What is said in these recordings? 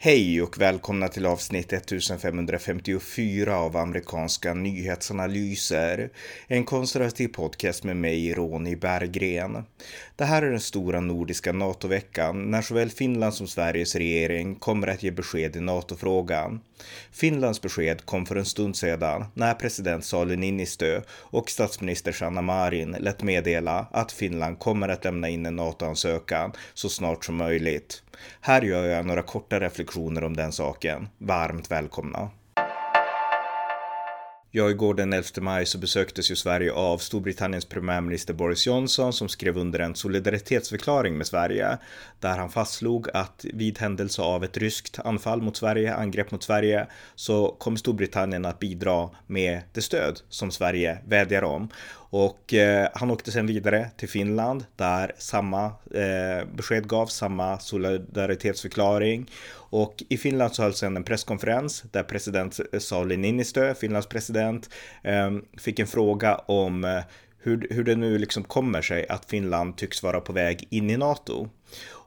Hej och välkomna till avsnitt 1554 av amerikanska nyhetsanalyser. En konservativ podcast med mig, Ronny Berggren. Det här är den stora nordiska NATO-veckan när såväl Finland som Sveriges regering kommer att ge besked i NATO-frågan. Finlands besked kom för en stund sedan när president Sauli Niinistö och statsminister Sanna Marin lät meddela att Finland kommer att lämna in en NATO-ansökan så snart som möjligt. Här gör jag några korta reflektioner om den saken. Varmt välkomna! Ja, igår den 11 maj så besöktes ju Sverige av Storbritanniens premiärminister Boris Johnson som skrev under en solidaritetsförklaring med Sverige där han fastslog att vid händelse av ett ryskt anfall mot Sverige, angrepp mot Sverige, så kommer Storbritannien att bidra med det stöd som Sverige vädjar om. Och eh, han åkte sen vidare till Finland där samma eh, besked gavs, samma solidaritetsförklaring. Och i Finland så hölls en presskonferens där president eh, Sauli Niinistö, Finlands president, eh, fick en fråga om eh, hur, hur det nu liksom kommer sig att Finland tycks vara på väg in i NATO.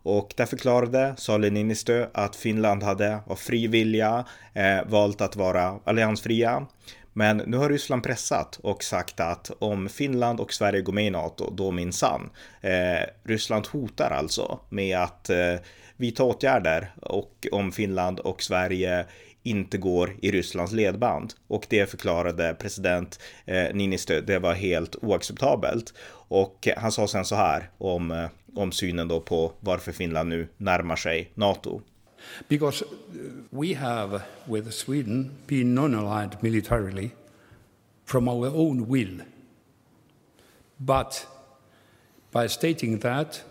Och där förklarade Sauli Niinistö att Finland hade av fri vilja eh, valt att vara alliansfria. Men nu har Ryssland pressat och sagt att om Finland och Sverige går med i NATO, då minsann. Eh, Ryssland hotar alltså med att eh, vidta åtgärder och om Finland och Sverige inte går i Rysslands ledband. Och det förklarade president eh, Niinistö, det var helt oacceptabelt. Och han sa sen så här om, eh, om synen då på varför Finland nu närmar sig NATO. Because we have, with Sweden, been non aligned militarily from our own will. But by stating that,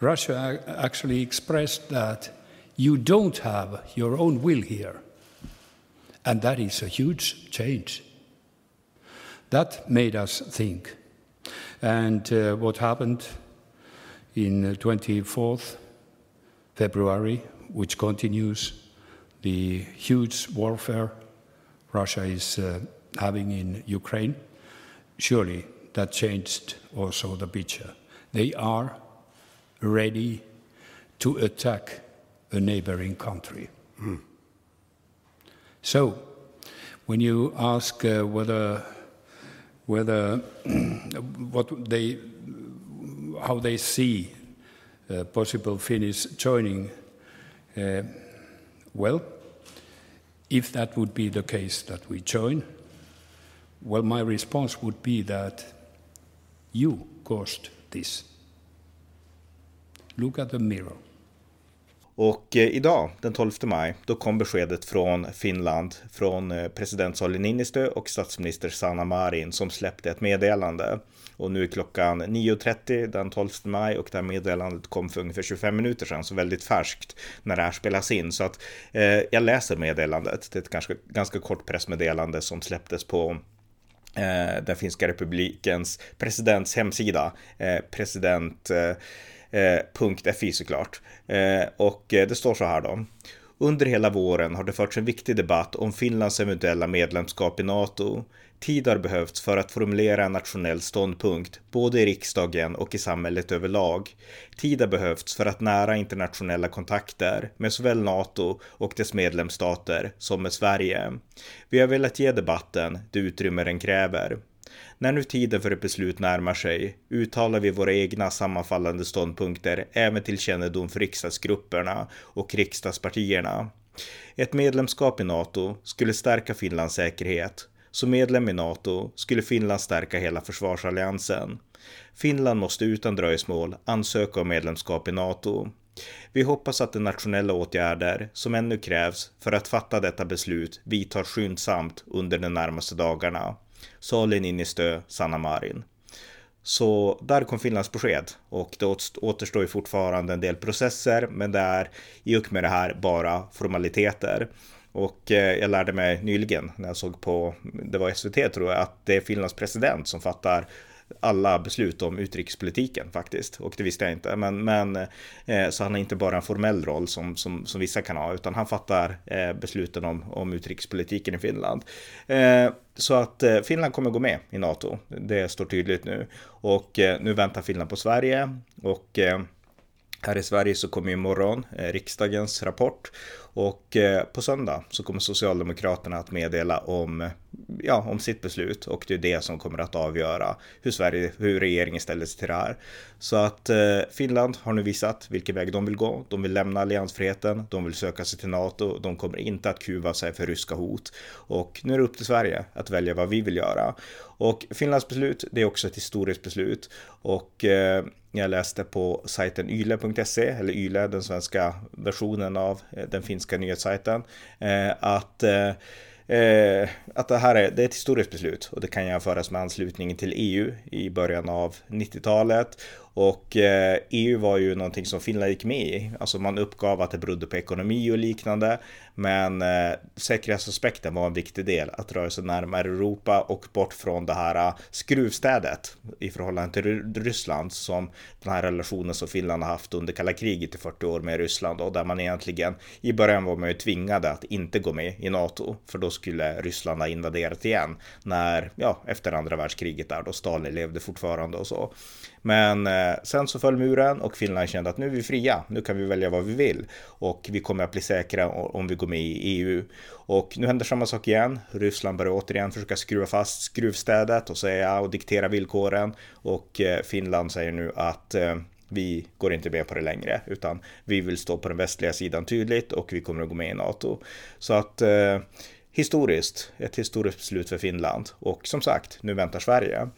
Russia actually expressed that you don't have your own will here. And that is a huge change. That made us think. And uh, what happened in 24th February, which continues the huge warfare Russia is uh, having in Ukraine, surely that changed also the picture. They are ready to attack a neighboring country. Mm. So, when you ask uh, whether whether what they how they see uh, possible Finnish joining, uh, well, if that would be the case that we join, well, my response would be that you caused this. Look at the mirror. Och eh, idag, den 12 maj, då kom beskedet från Finland, från eh, president Sauli Niinistö och statsminister Sanna Marin som släppte ett meddelande. Och nu är klockan 9.30 den 12 maj och det här meddelandet kom för ungefär 25 minuter sedan, så väldigt färskt när det här spelas in. Så att eh, jag läser meddelandet. Det är ett ganska, ganska kort pressmeddelande som släpptes på eh, den finska republikens presidents hemsida. Eh, president Eh, Eh, .fi såklart. Eh, och eh, det står så här då. Under hela våren har det förts en viktig debatt om Finlands eventuella medlemskap i NATO. Tid har behövts för att formulera en nationell ståndpunkt, både i riksdagen och i samhället överlag. Tid har behövts för att nära internationella kontakter med såväl NATO och dess medlemsstater som med Sverige. Vi har velat ge debatten det utrymme den kräver. När nu tiden för ett beslut närmar sig uttalar vi våra egna sammanfallande ståndpunkter även till kännedom för riksdagsgrupperna och riksdagspartierna. Ett medlemskap i NATO skulle stärka Finlands säkerhet. Som medlem i NATO skulle Finland stärka hela försvarsalliansen. Finland måste utan dröjsmål ansöka om medlemskap i NATO. Vi hoppas att de nationella åtgärder som ännu krävs för att fatta detta beslut vidtar skyndsamt under de närmaste dagarna. Sauli Niinistö, Sanna Marin. Så där kom Finlands besked och det återstår ju fortfarande en del processer, men det är i och med det här bara formaliteter. Och eh, jag lärde mig nyligen när jag såg på, det var SVT tror jag, att det är Finlands president som fattar alla beslut om utrikespolitiken faktiskt. Och det visste jag inte. Men, men eh, så han har inte bara en formell roll som, som, som vissa kan ha, utan han fattar eh, besluten om, om utrikespolitiken i Finland. Eh, så att eh, Finland kommer gå med i NATO. Det står tydligt nu. Och eh, nu väntar Finland på Sverige. Och eh, här i Sverige så kommer imorgon eh, riksdagens rapport och eh, på söndag så kommer Socialdemokraterna att meddela om, ja, om sitt beslut och det är det som kommer att avgöra hur Sverige, hur regeringen ställer sig till det här. Så att eh, Finland har nu visat vilken väg de vill gå. De vill lämna alliansfriheten, de vill söka sig till NATO, de kommer inte att kuva sig för ryska hot. Och nu är det upp till Sverige att välja vad vi vill göra. Och Finlands beslut, det är också ett historiskt beslut. Och eh, jag läste på sajten yle.se, eller yle, den svenska versionen av eh, den finska nyhetssajten, eh, att eh, eh, att det här är, det är ett historiskt beslut och det kan jämföras med anslutningen till EU i början av 90-talet och eh, EU var ju någonting som Finland gick med i. Alltså man uppgav att det berodde på ekonomi och liknande. Men eh, säkerhetsaspekten var en viktig del. Att röra sig närmare Europa och bort från det här eh, skruvstädet i förhållande till Ryssland. Som den här relationen som Finland har haft under kalla kriget i 40 år med Ryssland. Och där man egentligen i början var man ju tvingade att inte gå med i NATO. För då skulle Ryssland ha invaderat igen. När, ja, efter andra världskriget där då Stalin levde fortfarande och så. Men eh, Eh, sen så föll muren och Finland kände att nu är vi fria, nu kan vi välja vad vi vill och vi kommer att bli säkra om vi går med i EU. Och nu händer samma sak igen. Ryssland börjar återigen försöka skruva fast skruvstädet och säga och diktera villkoren och eh, Finland säger nu att eh, vi går inte med på det längre, utan vi vill stå på den västliga sidan tydligt och vi kommer att gå med i NATO. Så att eh, historiskt, ett historiskt beslut för Finland och som sagt, nu väntar Sverige.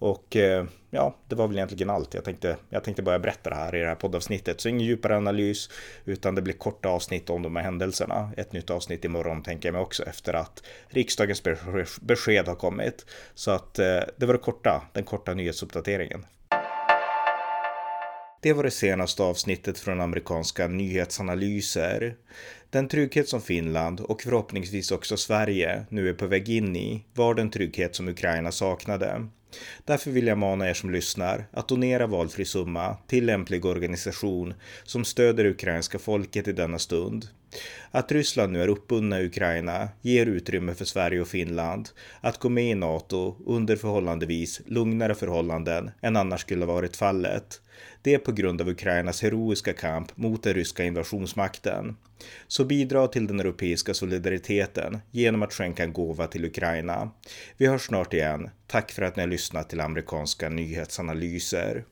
Och eh, ja, det var väl egentligen allt. Jag tänkte, jag tänkte börja berätta det här i det här poddavsnittet. Så ingen djupare analys, utan det blir korta avsnitt om de här händelserna. Ett nytt avsnitt imorgon tänker jag mig också efter att riksdagens besked har kommit. Så att eh, det var det korta, den korta nyhetsuppdateringen. Det var det senaste avsnittet från amerikanska nyhetsanalyser. Den trygghet som Finland och förhoppningsvis också Sverige nu är på väg in i var den trygghet som Ukraina saknade. Därför vill jag mana er som lyssnar att donera valfri summa till lämplig organisation som stöder ukrainska folket i denna stund. Att Ryssland nu är uppbundna i Ukraina ger utrymme för Sverige och Finland att gå med i NATO under förhållandevis lugnare förhållanden än annars skulle varit fallet. Det är på grund av Ukrainas heroiska kamp mot den ryska invasionsmakten. Så bidra till den europeiska solidariteten genom att skänka en gåva till Ukraina. Vi hörs snart igen. Tack för att ni har lyssnat till amerikanska nyhetsanalyser.